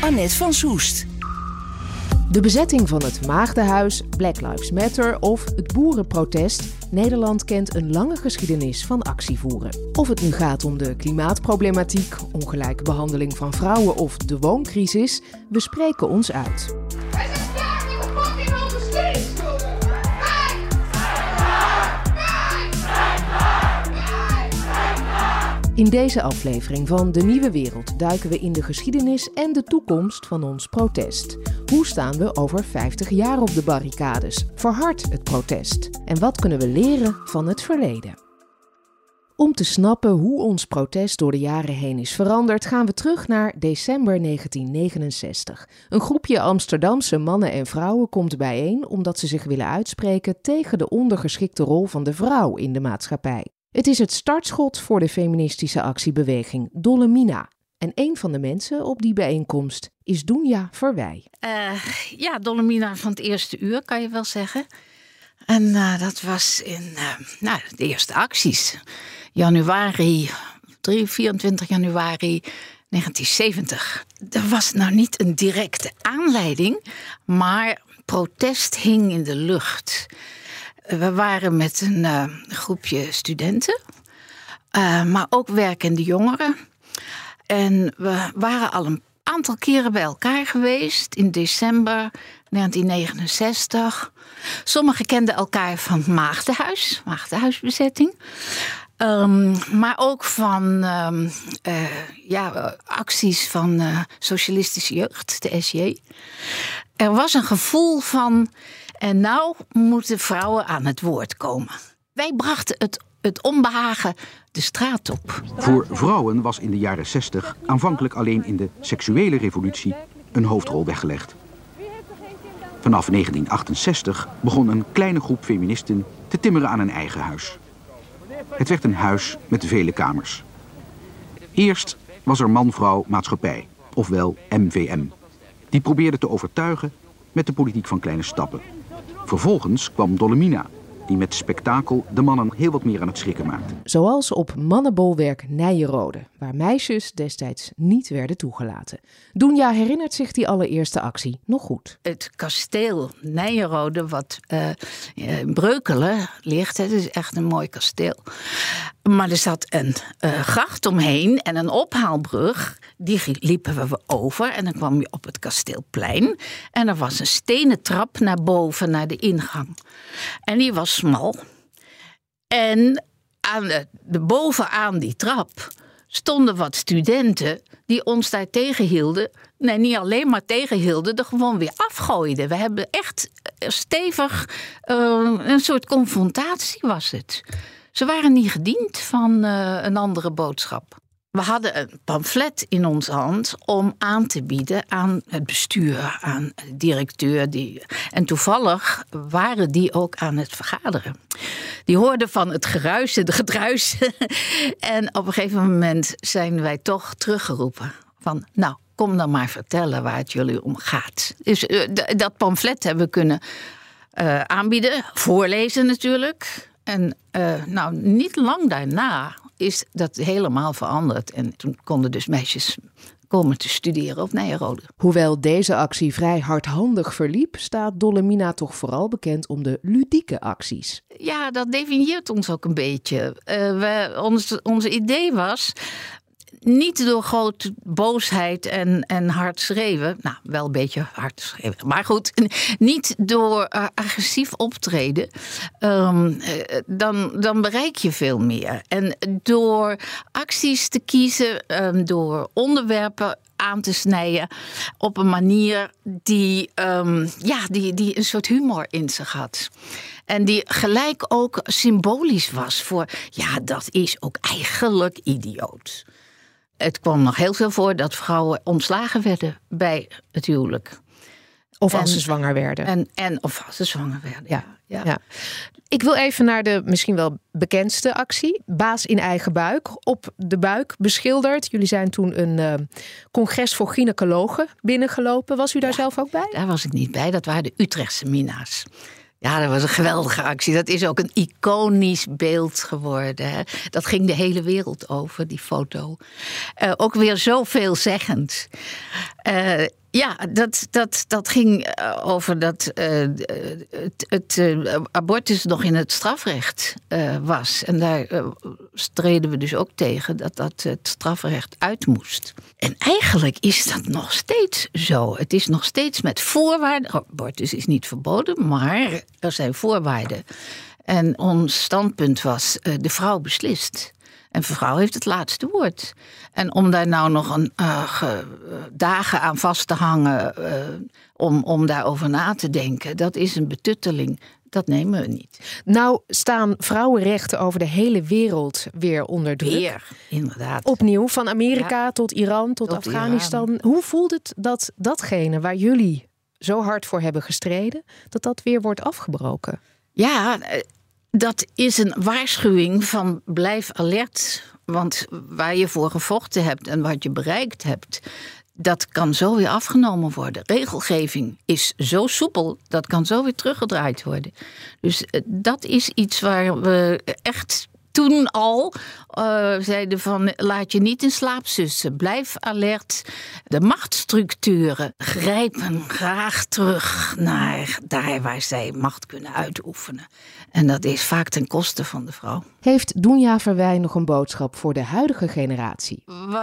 Annette van Soest. De bezetting van het Maagdenhuis, Black Lives Matter of het boerenprotest. Nederland kent een lange geschiedenis van actievoeren. Of het nu gaat om de klimaatproblematiek, ongelijke behandeling van vrouwen of de wooncrisis, we spreken ons uit. In deze aflevering van De Nieuwe Wereld duiken we in de geschiedenis en de toekomst van ons protest. Hoe staan we over 50 jaar op de barricades? Verhard het protest? En wat kunnen we leren van het verleden? Om te snappen hoe ons protest door de jaren heen is veranderd, gaan we terug naar december 1969. Een groepje Amsterdamse mannen en vrouwen komt bijeen omdat ze zich willen uitspreken tegen de ondergeschikte rol van de vrouw in de maatschappij. Het is het startschot voor de feministische actiebeweging Dollemina. En een van de mensen op die bijeenkomst is Doenja Verwij. Uh, ja, Dolomina van het eerste uur, kan je wel zeggen. En uh, dat was in uh, nou, de eerste acties. Januari, 3, 24 januari 1970. Er was nou niet een directe aanleiding, maar protest hing in de lucht. We waren met een uh, groepje studenten, uh, maar ook werkende jongeren. En we waren al een aantal keren bij elkaar geweest in december 1969. Sommigen kenden elkaar van Maagdenhuis, Maagdenhuisbezetting. Um, maar ook van um, uh, ja, acties van uh, socialistische jeugd, de SJ. Er was een gevoel van en nou moeten vrouwen aan het woord komen. Wij brachten het, het onbehagen de straat op. Voor vrouwen was in de jaren 60 aanvankelijk alleen in de seksuele revolutie een hoofdrol weggelegd. Vanaf 1968 begon een kleine groep feministen te timmeren aan een eigen huis. Het werd een huis met vele kamers. Eerst was er man-vrouw maatschappij, ofwel MVM. Die probeerde te overtuigen met de politiek van kleine stappen. Vervolgens kwam Dolomina, die met spektakel de mannen heel wat meer aan het schrikken maakte. Zoals op mannenbolwerk Nijenrode, waar meisjes destijds niet werden toegelaten. Doenja herinnert zich die allereerste actie nog goed. Het kasteel Nijenrode, wat uh, in Breukelen ligt, het is echt een mooi kasteel. Maar er zat een uh, gracht omheen en een ophaalbrug. Die liepen we over en dan kwam je op het kasteelplein. En er was een stenen trap naar boven, naar de ingang. En die was smal. En aan de, bovenaan die trap stonden wat studenten die ons daar tegenhielden. Nee, niet alleen maar tegenhielden, er gewoon weer afgooiden. We hebben echt stevig uh, een soort confrontatie was het. Ze waren niet gediend van uh, een andere boodschap. We hadden een pamflet in onze hand om aan te bieden aan het bestuur, aan de directeur. Die, en toevallig waren die ook aan het vergaderen. Die hoorden van het geruis, het gedruis. en op een gegeven moment zijn wij toch teruggeroepen. Van, nou, kom dan maar vertellen waar het jullie om gaat. Dus uh, dat pamflet hebben we kunnen uh, aanbieden, voorlezen natuurlijk. En uh, nou, niet lang daarna is dat helemaal veranderd. En toen konden dus meisjes komen te studeren op Nijenrode. Hoewel deze actie vrij hardhandig verliep, staat Dollemina toch vooral bekend om de ludieke acties. Ja, dat definieert ons ook een beetje. Uh, we, ons, idee was niet door grote boosheid en, en hard schreeuwen. Nou, wel een beetje hard schreeuwen. Maar goed, niet door uh, agressief optreden. Um, dan, dan bereik je veel meer. En door acties te kiezen, um, door onderwerpen aan te snijden op een manier die, um, ja, die, die een soort humor in zich had. En die gelijk ook symbolisch was voor, ja, dat is ook eigenlijk idioot. Het kwam nog heel veel voor dat vrouwen ontslagen werden bij het huwelijk. Of als ze zwanger werden. En, en of als ze zwanger werden. Ja, ja. Ik wil even naar de misschien wel bekendste actie. Baas in eigen buik. Op de buik beschilderd. Jullie zijn toen een eh, congres voor gynaecologen binnengelopen. Was u daar zelf ook bij? Daar was ik niet bij. Dat waren de Utrechtse mina's. Ja, dat was een geweldige actie. Dat is ook een iconisch beeld geworden. Hè. Dat ging de hele wereld over, die foto. Eh, ook weer zo veelzeggend. Eh, ja, dat, dat, dat ging eh, over dat eh, het, eh, abortus nog in het strafrecht was. En daar streden we dus ook tegen dat dat het strafrecht uit moest. En eigenlijk is dat nog steeds zo. Het is nog steeds met voorwaarden. Abortus is niet verboden, maar er zijn voorwaarden. En ons standpunt was: de vrouw beslist. En vrouw heeft het laatste woord. En om daar nou nog een, eh, ge- dagen aan vast te hangen, eh, om, om daarover na te denken, dat is een betutteling. Dat nemen we niet. Nou staan vrouwenrechten over de hele wereld weer onder druk. Weer, inderdaad. Opnieuw, van Amerika tot Iran tot, Tot Afghanistan. Hoe voelt het dat datgene waar jullie zo hard voor hebben gestreden, dat dat weer wordt afgebroken? Ja, eh, dat is een waarschuwing van blijf alert. Want waar je voor gevochten hebt en wat je bereikt hebt, dat kan zo weer afgenomen worden. Regelgeving is zo soepel, dat kan zo weer teruggedraaid worden. Dus eh, dat is iets waar we echt toen al eh, zeiden van laat je niet in slaap sussen. Blijf alert. De machtsstructuren grijpen graag terug naar daar waar zij macht kunnen uitoefenen. En dat is vaak ten koste van de vrouw. Heeft Doenja Verwij nog een boodschap voor de huidige generatie?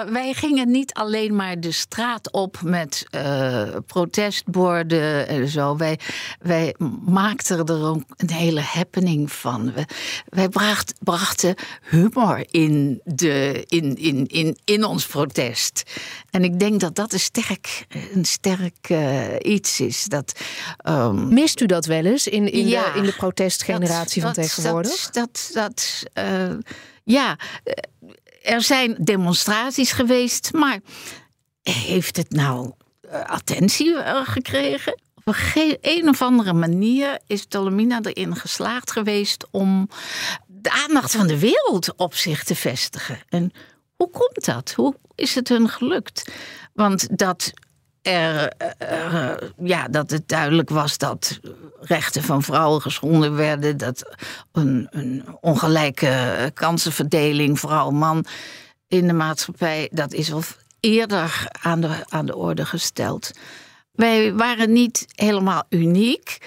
Wij gingen niet alleen maar de straat op met eh, protestborden en zo. Wij, wij maakten er ook een hele happening van. Wij bracht, humor in, de, in, in, in, in ons protest. En ik denk dat dat een sterk, een sterk eh, iets is. Dat, ehm, Mist u dat wel eens in, in, Ja, de, in de protestgeneratie dat- van dat- tegenwoordig? Dat, dat, dat, eh, ja, eh, er zijn demonstraties geweest, maar heeft het nou attentie gekregen? Op een, of andere manier is Tolomina erin geslaagd geweest om de aandacht van de wereld op zich te vestigen. En hoe komt dat? Hoe is het hun gelukt? Want dat er, eh, eh, ja, dat het duidelijk was dat rechten van vrouwen geschonden werden, dat een, een ongelijke kansenverdeling vrouw-man in de maatschappij, dat is al eerder aan de, aan de orde gesteld. Wij waren niet helemaal uniek.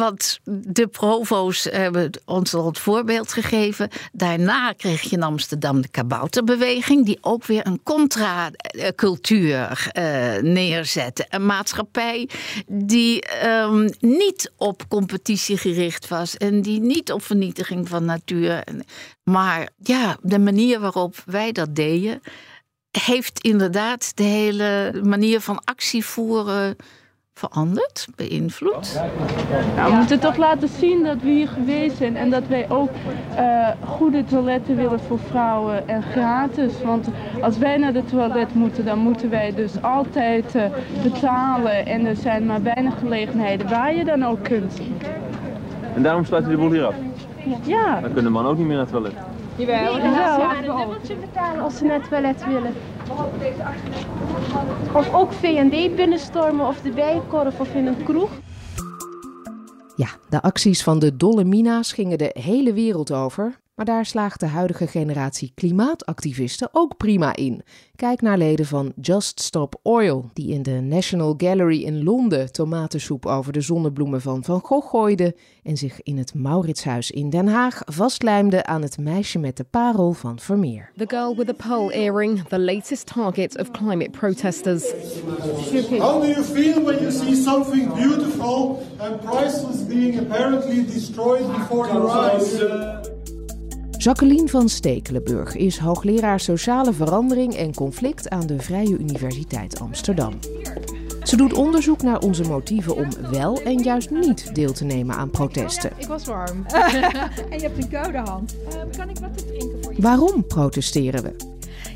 Want de provo's hebben ons al het voorbeeld gegeven. Daarna kreeg je in Amsterdam de kabouterbeweging, die ook weer een contra-cultuur eh, neerzette. Een maatschappij die ehm, niet op competitie gericht was en die niet op vernietiging van natuur. Maar ja, de manier waarop wij dat deden, heeft inderdaad de hele manier van actie voeren veranderd, beïnvloed. Nou, we moeten toch laten zien dat we hier geweest zijn en dat wij ook eh, goede toiletten willen voor vrouwen en gratis. Want als wij naar de toilet moeten, dan moeten wij dus altijd eh, betalen en er zijn maar weinig gelegenheden waar je dan ook kunt. En daarom sluit je de boel hier af. Ja, Dan kunnen mannen ook niet meer naar het toilet. Wel. als ze naar het toilet willen. Of ook V&D binnenstormen of de bijenkorf of in een kroeg. Ja, de acties van de dolle mina's gingen de hele wereld over. Maar daar slaagt de huidige generatie klimaatactivisten ook prima in. Kijk naar leden van Just Stop Oil, die in de National Gallery in Londen tomatensoep over de zonnebloemen van Van Gogh gooiden en zich in het Mauritshuis in Den Haag vastlijmden aan het meisje met de parel van Vermeer. The girl with the pearl earring, the latest target of climate protesters. How do you feel when you see something beautiful and priceless being apparently destroyed before your eyes? Jacqueline van Stekelenburg is hoogleraar sociale verandering en conflict aan de Vrije Universiteit Amsterdam. Ze doet onderzoek naar onze motieven om wel en juist niet deel te nemen aan protesten. Ik was warm. en je hebt een koude hand. kan ik wat te drinken voor je? Waarom protesteren we?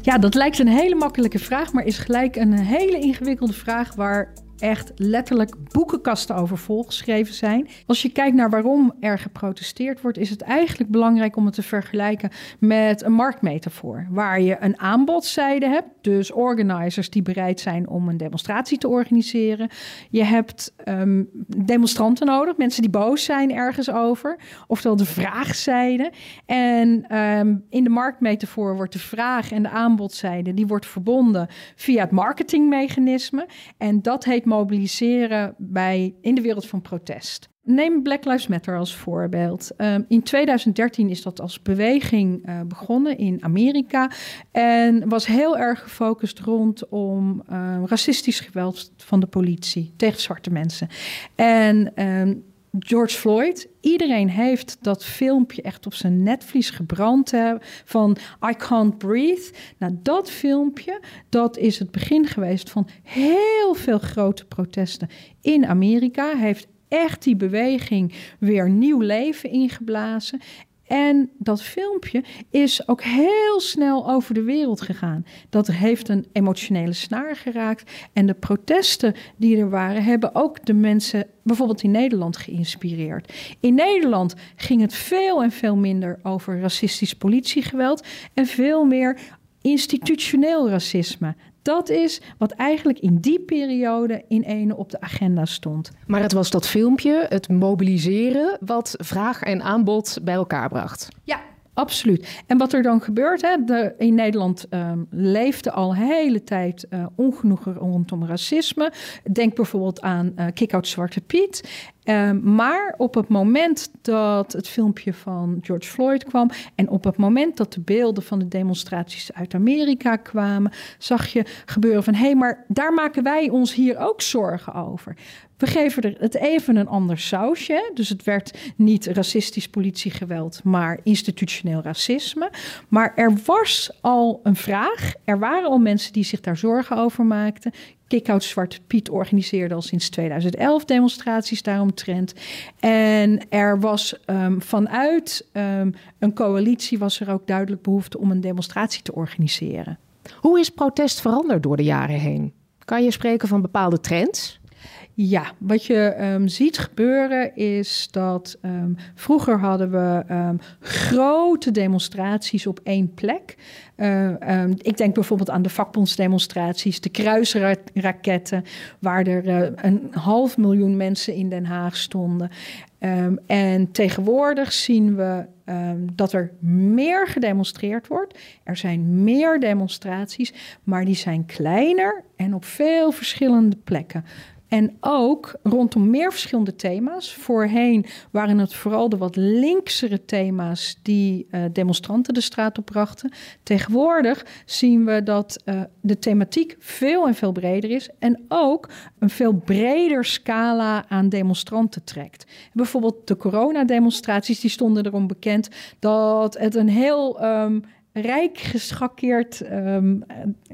Ja, dat lijkt een hele makkelijke vraag, maar is gelijk een hele ingewikkelde vraag waar echt letterlijk boekenkasten over volgeschreven zijn. Als je kijkt naar waarom er geprotesteerd wordt, is het eigenlijk belangrijk om het te vergelijken met een marktmetafoor. Waar je een aanbodzijde hebt, dus organizers die bereid zijn om een demonstratie te organiseren. Je hebt um, demonstranten nodig, mensen die boos zijn ergens over, oftewel de vraagzijde. En um, in de marktmetafoor wordt de vraag en de aanbodzijde, die wordt verbonden via het marketingmechanisme. En dat heet mobiliseren bij, in de wereld van protest. Neem Black Lives Matter als voorbeeld. Um, in 2013 is dat als beweging uh, begonnen in Amerika en was heel erg gefocust rondom uh, racistisch geweld van de politie tegen zwarte mensen. En um, George Floyd. Iedereen heeft dat filmpje echt op zijn netvlies gebrand hè, van I can't breathe. Nou, dat filmpje, dat is het begin geweest van heel veel grote protesten in Amerika. Heeft echt die beweging weer nieuw leven ingeblazen. En dat filmpje is ook heel snel over de wereld gegaan. Dat heeft een emotionele snaar geraakt. En de protesten die er waren, hebben ook de mensen bijvoorbeeld in Nederland geïnspireerd. In Nederland ging het veel en veel minder over racistisch politiegeweld en veel meer institutioneel racisme. Dat is wat eigenlijk in die periode in ene op de agenda stond. Maar het was dat filmpje, het mobiliseren, wat vraag en aanbod bij elkaar bracht. Ja, Absoluut. En wat er dan gebeurt, hè, de, in Nederland um, leefde al hele tijd uh, ongenoegen rondom racisme. Denk bijvoorbeeld aan uh, Kick-Out Zwarte Piet. Um, maar op het moment dat het filmpje van George Floyd kwam en op het moment dat de beelden van de demonstraties uit Amerika kwamen, zag je gebeuren van hé, hey, maar daar maken wij ons hier ook zorgen over. We geven er het even een ander sausje. Dus het werd niet racistisch politiegeweld, maar institutioneel racisme. Maar er was al een vraag. Er waren al mensen die zich daar zorgen over maakten. Kickout Zwarte Piet organiseerde al sinds 2011 demonstraties daaromtrent. En er was um, vanuit um, een coalitie was er ook duidelijk behoefte om een demonstratie te organiseren. Hoe is protest veranderd door de jaren heen? Kan je spreken van bepaalde trends? Ja, wat je um, ziet gebeuren is dat um, vroeger hadden we um, grote demonstraties op één plek. Uh, ik denk bijvoorbeeld aan de vakbondsdemonstraties, de kruisraketten, waar er uh, een half miljoen mensen in Den Haag stonden. en tegenwoordig zien we dat er meer gedemonstreerd wordt. Er zijn meer demonstraties, maar die zijn kleiner en op veel verschillende plekken. En ook rondom meer verschillende thema's. Voorheen waren het vooral de wat linksere thema's die uh, demonstranten de straat op brachten. Tegenwoordig zien we dat uh, de thematiek veel en veel breder is. En ook een veel breder scala aan demonstranten trekt. Bijvoorbeeld de coronademonstraties, die stonden erom bekend dat het een heel. Um, rijk geschakeerd um,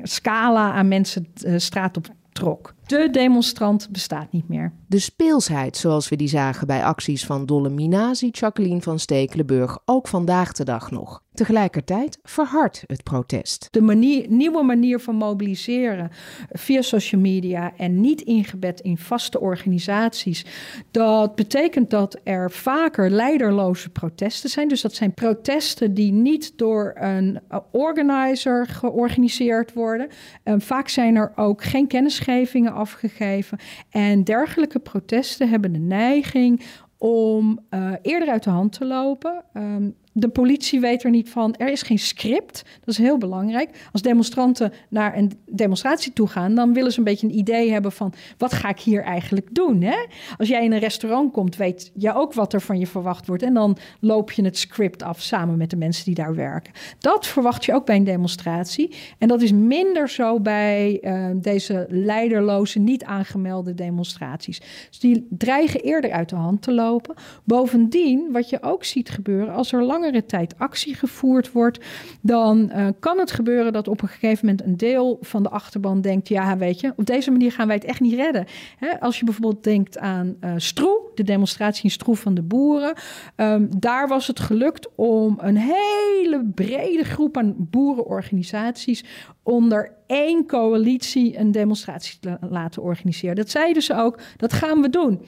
scala aan mensen de straat op trok. De demonstrant bestaat niet meer. De speelsheid, zoals we die zagen bij acties van Dolle Minazi, Jacqueline van Stekelenburg, ook vandaag de dag nog. Tegelijkertijd verhardt het protest. De manier, nieuwe manier van mobiliseren via social media en niet ingebed in vaste organisaties, dat betekent dat er vaker leiderloze protesten zijn. Dus dat zijn protesten die niet door een organizer georganiseerd worden. En vaak zijn er ook geen kennisgevingen afgegeven. En dergelijke protesten hebben de neiging om uh, eerder uit de hand te lopen. Um, de politie weet er niet van. Er is geen script. Dat is heel belangrijk. Als demonstranten naar een demonstratie toe gaan, dan willen ze een beetje een idee hebben van wat ga ik hier eigenlijk doen. Hè? Als jij in een restaurant komt, weet je ook wat er van je verwacht wordt. En dan loop je het script af samen met de mensen die daar werken. Dat verwacht je ook bij een demonstratie. En dat is minder zo bij uh, deze leiderloze, niet aangemelde demonstraties. Dus die dreigen eerder uit de hand te lopen. Bovendien, wat je ook ziet gebeuren, als er lang langere tijd actie gevoerd wordt, dan uh, kan het gebeuren dat op een gegeven moment een deel van de achterban denkt: ja, weet je, op deze manier gaan wij het echt niet redden. Hè, als je bijvoorbeeld denkt aan uh, Stroe, de demonstratie in Stroe van de boeren, um, daar was het gelukt om een hele brede groep aan boerenorganisaties onder één coalitie een demonstratie te laten organiseren. Dat zeiden ze ook, dat gaan we doen.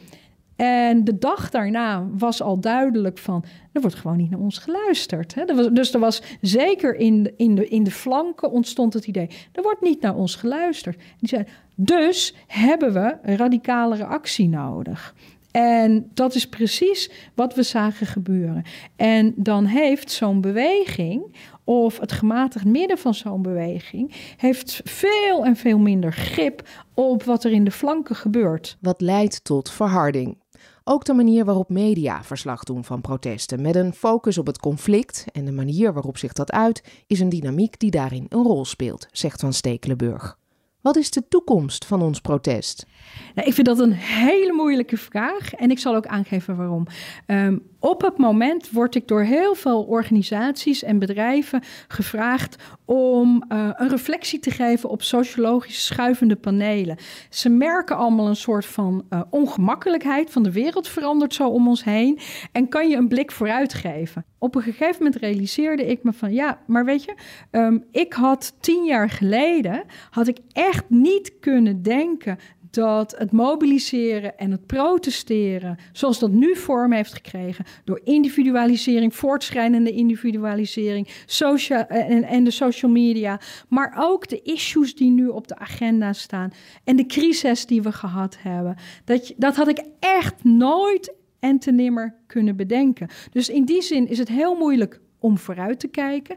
En de dag daarna was al duidelijk van, er wordt gewoon niet naar ons geluisterd. Hè? Dus er was zeker in de, in, de, in de flanken ontstond het idee, er wordt niet naar ons geluisterd. Die zeiden, dus hebben we radicalere actie nodig. En dat is precies wat we zagen gebeuren. En dan heeft zo'n beweging, of het gematigd midden van zo'n beweging, heeft veel en veel minder grip op wat er in de flanken gebeurt. Wat leidt tot verharding. Ook de manier waarop media verslag doen van protesten, met een focus op het conflict en de manier waarop zich dat uit, is een dynamiek die daarin een rol speelt, zegt Van Stekelenburg. Wat is de toekomst van ons protest? Nou, ik vind dat een hele moeilijke vraag en ik zal ook aangeven waarom. Um, op het moment word ik door heel veel organisaties en bedrijven gevraagd om uh, een reflectie te geven op sociologisch schuivende panelen. Ze merken allemaal een soort van uh, ongemakkelijkheid van de wereld verandert zo om ons heen en kan je een blik vooruit geven. Op een gegeven moment realiseerde ik me van ja, maar weet je, um, ik had tien jaar geleden had ik echt niet kunnen denken dat het mobiliseren en het protesteren, zoals dat nu vorm heeft gekregen, door individualisering, voortschrijdende individualisering, social, en, en de social media, maar ook de issues die nu op de agenda staan en de crisis die we gehad hebben, dat, dat had ik echt nooit en te nimmer kunnen bedenken. Dus in die zin is het heel moeilijk om vooruit te kijken.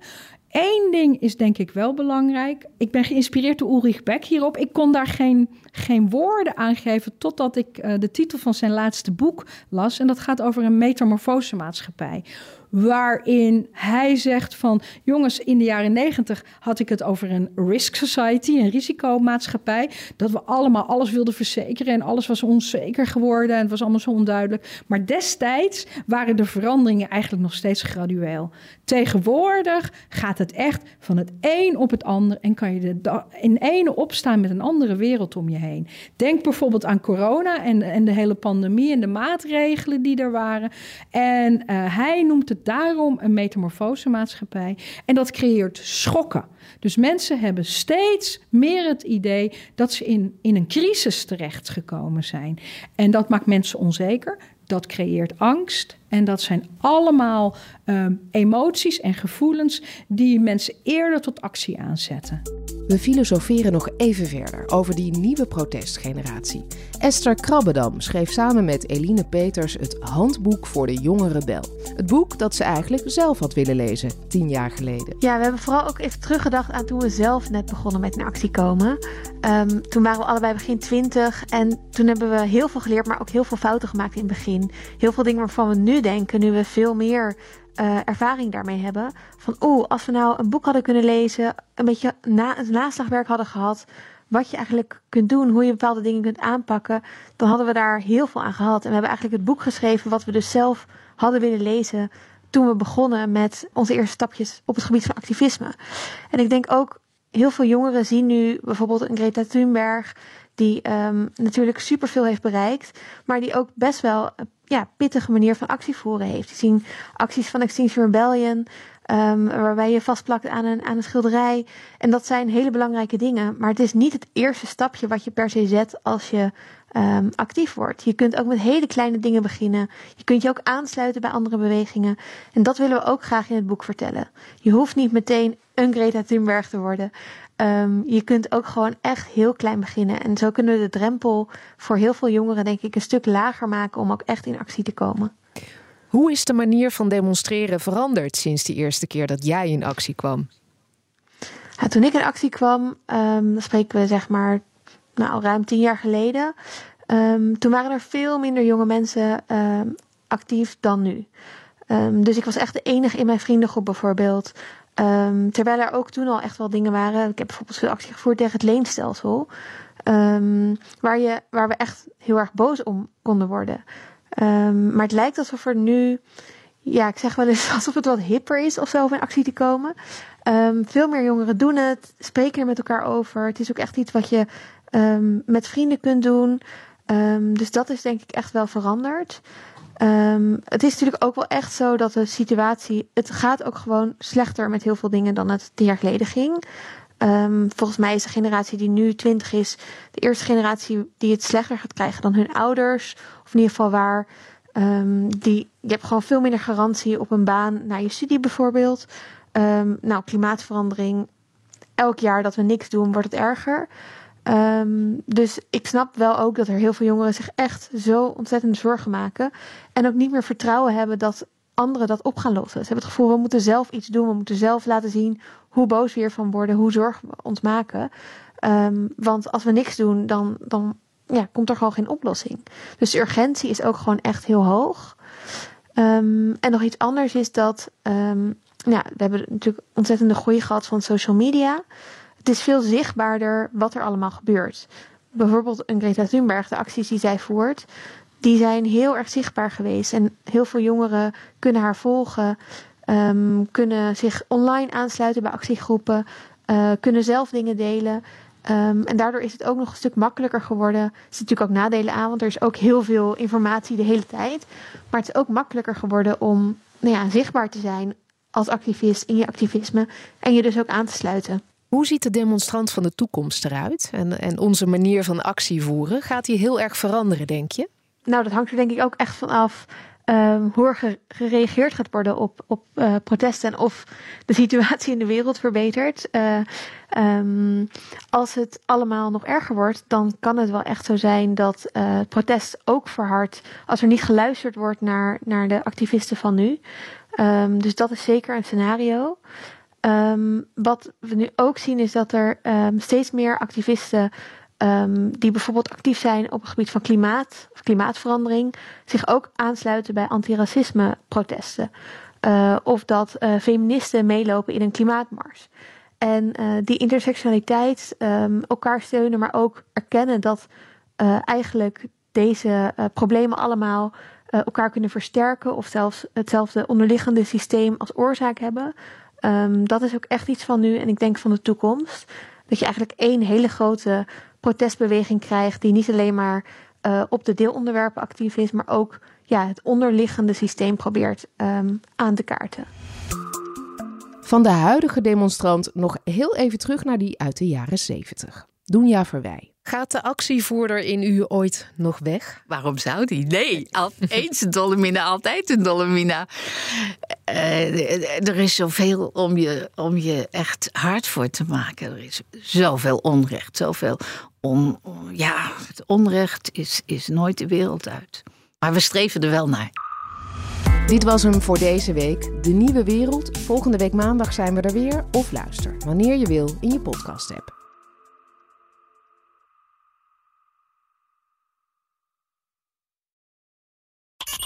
Eén ding is denk ik wel belangrijk. Ik ben geïnspireerd door Ulrich Beck hierop. Ik kon daar geen, geen woorden aan geven totdat ik uh, de titel van zijn laatste boek las. En dat gaat over een metamorfose maatschappij waarin hij zegt van jongens, in de jaren negentig had ik het over een risk society, een risicomaatschappij, dat we allemaal alles wilden verzekeren en alles was onzeker geworden en het was allemaal zo onduidelijk. Maar destijds waren de veranderingen eigenlijk nog steeds gradueel. Tegenwoordig gaat het echt van het een op het ander en kan je in ene opstaan met een andere wereld om je heen. Denk bijvoorbeeld aan corona en, en de hele pandemie en de maatregelen die er waren. En uh, hij noemt het daarom een metamorfosemaatschappij. En dat creëert schokken. Dus mensen hebben steeds meer het idee dat ze in, in een crisis terechtgekomen zijn. En dat maakt mensen onzeker. Dat creëert angst. En dat zijn allemaal um, emoties en gevoelens die mensen eerder tot actie aanzetten. We filosoferen nog even verder over die nieuwe protestgeneratie. Esther Krabbedam schreef samen met Eline Peters het Handboek voor de Jonge Rebel. Het boek dat ze eigenlijk zelf had willen lezen, tien jaar geleden. Ja, we hebben vooral ook even teruggedacht aan toen we zelf net begonnen met in actie komen. Um, toen waren we allebei begin twintig en toen hebben we heel veel geleerd, maar ook heel veel fouten gemaakt in het begin. Heel veel dingen waarvan we nu denken, nu we veel meer uh, ervaring daarmee hebben. Van oeh, als we nou een boek hadden kunnen lezen, een beetje na, naslagwerk hadden gehad, wat je eigenlijk kunt doen, hoe je bepaalde dingen kunt aanpakken, dan hadden we daar heel veel aan gehad. En we hebben eigenlijk het boek geschreven wat we dus zelf hadden willen lezen toen we begonnen met onze eerste stapjes op het gebied van activisme. En ik denk ook, heel veel jongeren zien nu bijvoorbeeld een Greta Thunberg, die um, natuurlijk superveel heeft bereikt, maar die ook best wel ja, pittige manier van actie voeren heeft. Je zien acties van Extinction Rebellion, um, waarbij je vastplakt aan een, aan een schilderij. En dat zijn hele belangrijke dingen. Maar het is niet het eerste stapje wat je per se zet als je um, actief wordt. Je kunt ook met hele kleine dingen beginnen. Je kunt je ook aansluiten bij andere bewegingen. En dat willen we ook graag in het boek vertellen. Je hoeft niet meteen een Greta Thunberg te worden. Um, je kunt ook gewoon echt heel klein beginnen. En zo kunnen we de drempel voor heel veel jongeren, denk ik, een stuk lager maken om ook echt in actie te komen. Hoe is de manier van demonstreren veranderd sinds die eerste keer dat jij in actie kwam? Ja, toen ik in actie kwam, um, dan spreken we zeg maar nou, ruim tien jaar geleden. Um, toen waren er veel minder jonge mensen actief dan nu. dus ik was echt de enige in mijn vriendengroep bijvoorbeeld Um, terwijl er ook toen al echt wel dingen waren. Ik heb bijvoorbeeld veel actie gevoerd tegen het leenstelsel. Um, waar, je, waar we echt heel erg boos om konden worden. Um, maar het lijkt alsof er nu ja, ik zeg wel eens alsof het wat hipper is of zo om in actie te komen. Ehm, veel meer jongeren doen het, spreken er met elkaar over. Het is ook echt iets wat je met vrienden kunt doen. Dus dat is denk ik echt wel veranderd. Het is natuurlijk ook wel echt zo dat de situatie. Het gaat ook gewoon slechter met heel veel dingen dan het tien jaar geleden ging. volgens mij is de generatie die nu 20 is, de eerste generatie die het slechter gaat krijgen dan hun ouders. Of in ieder geval waar Um, die, je hebt gewoon veel minder garantie op een baan naar je studie bijvoorbeeld. Nou, klimaatverandering. Elk jaar dat we niks doen, wordt het erger. Um, dus ik snap wel ook dat er heel veel jongeren zich echt zo ontzettend zorgen maken. En ook niet meer vertrouwen hebben dat anderen dat op gaan lossen. Ze hebben het gevoel, we moeten zelf iets doen. We moeten zelf laten zien hoe boos we hiervan worden, hoe zorgen we ons maken. Um, want als we niks doen, dan, dan ja, komt er gewoon geen oplossing. Dus de urgentie is ook gewoon echt heel hoog. Um, en nog iets anders is dat, we hebben natuurlijk ontzettende groei gehad van social media. Het is veel zichtbaarder wat er allemaal gebeurt. Bijvoorbeeld een Greta Thunberg, de acties die zij voert, die zijn heel erg zichtbaar geweest. En heel veel jongeren kunnen haar volgen, um, kunnen zich online aansluiten bij actiegroepen, uh, kunnen zelf dingen delen. Um, en daardoor is het ook nog een stuk makkelijker geworden. Er zitten natuurlijk ook nadelen aan, want er is ook heel veel informatie de hele tijd. Maar het is ook makkelijker geworden om nou ja, zichtbaar te zijn als activist in je activisme en je dus ook aan te sluiten. Hoe ziet de demonstrant van de toekomst eruit? En, en onze manier van actie voeren, gaat die heel erg veranderen, denk je? Nou, dat hangt er denk ik ook echt van af um, hoe er gereageerd gaat worden op, op uh, protesten en of de situatie in de wereld verbetert. Uh, um, als het allemaal nog erger wordt, dan kan het wel echt zo zijn dat het protest ook verhardt als er niet geluisterd wordt naar, naar de activisten van nu. Um, dus dat is zeker een scenario. Um, wat we nu ook zien is dat er um, steeds meer activisten um, die bijvoorbeeld actief zijn op het gebied van klimaat of klimaatverandering, zich ook aansluiten bij antiracisme protesten. Uh, of dat uh, feministen meelopen in een klimaatmars. En uh, die intersectionaliteit, elkaar steunen, maar ook erkennen dat eigenlijk deze problemen allemaal elkaar kunnen versterken of zelfs hetzelfde onderliggende systeem als oorzaak hebben. Um, dat is ook echt iets van nu en ik denk van de toekomst. Dat je eigenlijk één hele grote protestbeweging krijgt die niet alleen maar uh, op de deelonderwerpen actief is, maar ook ja, het onderliggende systeem probeert um, aan te kaarten. Van de huidige demonstrant nog heel even terug naar die uit de jaren 70. Doenja Verwij. Gaat de actievoerder in u ooit nog weg? Waarom zou die? Nee, eens een dollemina, altijd een dollemina. Uh, er is zoveel om je, om je echt hard voor te maken. Er is zoveel onrecht, zoveel on, ja, het onrecht is, is nooit de wereld uit. Maar we streven er wel naar. Dit was hem voor deze week. De Nieuwe Wereld. Volgende week maandag zijn we er weer. Of luister, wanneer je wil, in je podcast-app.